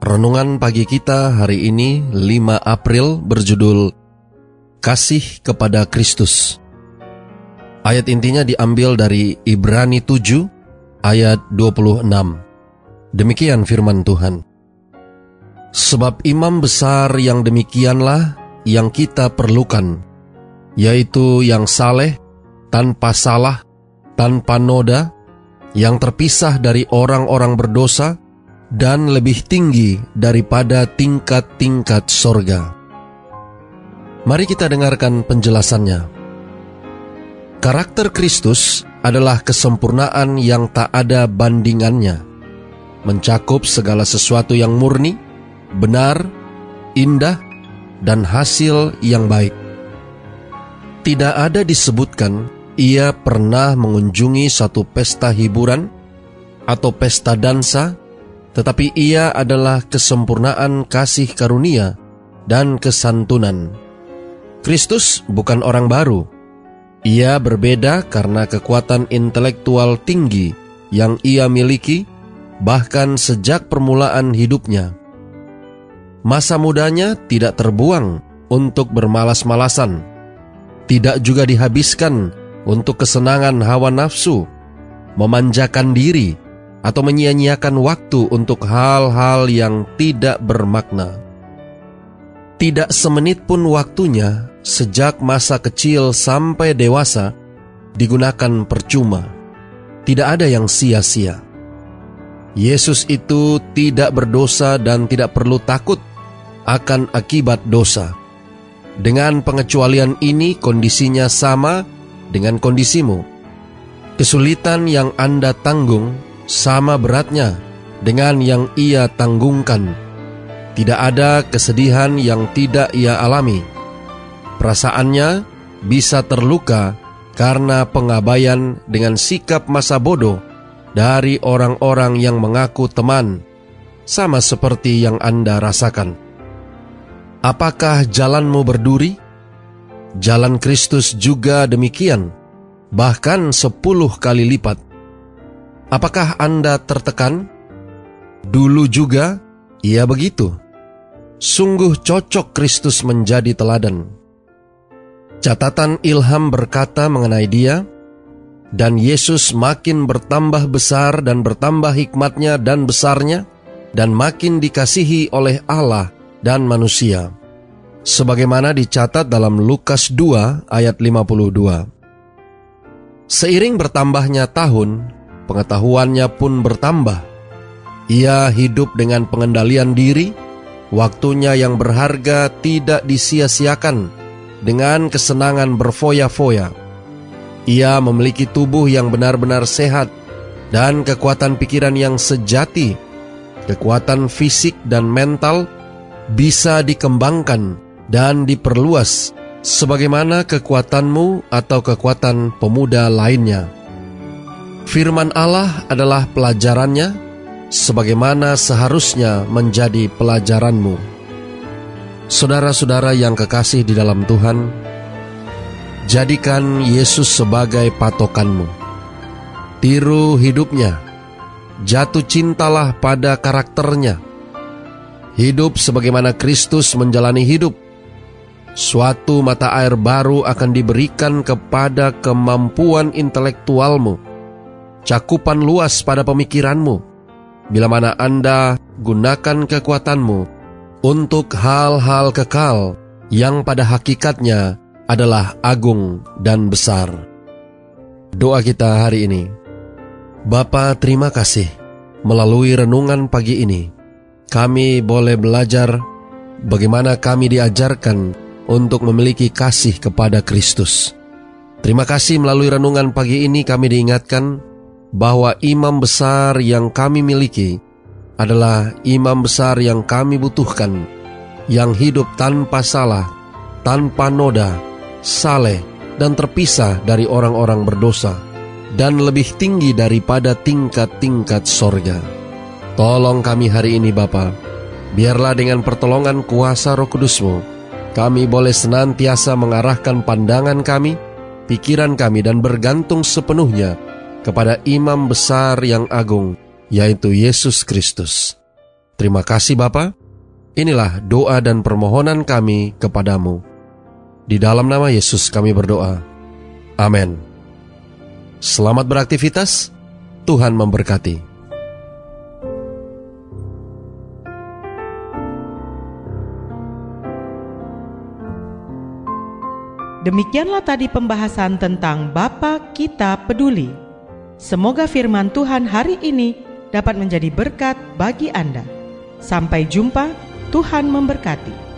Renungan pagi kita hari ini 5 April berjudul Kasih kepada Kristus. Ayat intinya diambil dari Ibrani 7 ayat 26. Demikian firman Tuhan. Sebab imam besar yang demikianlah yang kita perlukan, yaitu yang saleh, tanpa salah, tanpa noda, yang terpisah dari orang-orang berdosa, dan lebih tinggi daripada tingkat-tingkat sorga. Mari kita dengarkan penjelasannya. Karakter Kristus adalah kesempurnaan yang tak ada bandingannya, mencakup segala sesuatu yang murni, benar, indah, dan hasil yang baik. Tidak ada disebutkan ia pernah mengunjungi satu pesta hiburan atau pesta dansa tetapi ia adalah kesempurnaan kasih karunia dan kesantunan. Kristus bukan orang baru. Ia berbeda karena kekuatan intelektual tinggi yang ia miliki, bahkan sejak permulaan hidupnya. Masa mudanya tidak terbuang untuk bermalas-malasan, tidak juga dihabiskan untuk kesenangan hawa nafsu, memanjakan diri, atau menyia-nyiakan waktu untuk hal-hal yang tidak bermakna. Tidak semenit pun waktunya sejak masa kecil sampai dewasa digunakan percuma. Tidak ada yang sia-sia. Yesus itu tidak berdosa dan tidak perlu takut akan akibat dosa. Dengan pengecualian ini kondisinya sama dengan kondisimu. Kesulitan yang Anda tanggung sama beratnya dengan yang ia tanggungkan. Tidak ada kesedihan yang tidak ia alami. Perasaannya bisa terluka karena pengabaian dengan sikap masa bodoh dari orang-orang yang mengaku teman, sama seperti yang Anda rasakan. Apakah jalanmu berduri? Jalan Kristus juga demikian, bahkan sepuluh kali lipat. Apakah Anda tertekan? Dulu juga ia begitu. Sungguh cocok Kristus menjadi teladan. Catatan ilham berkata mengenai dia, dan Yesus makin bertambah besar dan bertambah hikmatnya dan besarnya, dan makin dikasihi oleh Allah dan manusia. Sebagaimana dicatat dalam Lukas 2 ayat 52. Seiring bertambahnya tahun, pengetahuannya pun bertambah. Ia hidup dengan pengendalian diri, waktunya yang berharga tidak disia-siakan dengan kesenangan berfoya-foya. Ia memiliki tubuh yang benar-benar sehat dan kekuatan pikiran yang sejati. Kekuatan fisik dan mental bisa dikembangkan dan diperluas sebagaimana kekuatanmu atau kekuatan pemuda lainnya. Firman Allah adalah pelajarannya, sebagaimana seharusnya menjadi pelajaranmu. Saudara-saudara yang kekasih di dalam Tuhan, jadikan Yesus sebagai patokanmu. Tiru hidupnya, jatuh cintalah pada karakternya. Hidup sebagaimana Kristus menjalani hidup. Suatu mata air baru akan diberikan kepada kemampuan intelektualmu cakupan luas pada pemikiranmu, bila mana Anda gunakan kekuatanmu untuk hal-hal kekal yang pada hakikatnya adalah agung dan besar. Doa kita hari ini. Bapa terima kasih melalui renungan pagi ini. Kami boleh belajar bagaimana kami diajarkan untuk memiliki kasih kepada Kristus. Terima kasih melalui renungan pagi ini kami diingatkan bahwa imam besar yang kami miliki adalah imam besar yang kami butuhkan, yang hidup tanpa salah, tanpa noda, saleh, dan terpisah dari orang-orang berdosa, dan lebih tinggi daripada tingkat-tingkat sorga. Tolong kami hari ini Bapa, biarlah dengan pertolongan kuasa roh kudusmu, kami boleh senantiasa mengarahkan pandangan kami, pikiran kami dan bergantung sepenuhnya kepada imam besar yang agung, yaitu Yesus Kristus. Terima kasih Bapa. Inilah doa dan permohonan kami kepadamu. Di dalam nama Yesus kami berdoa. Amin. Selamat beraktivitas. Tuhan memberkati. Demikianlah tadi pembahasan tentang Bapa Kita Peduli. Semoga firman Tuhan hari ini dapat menjadi berkat bagi Anda. Sampai jumpa, Tuhan memberkati.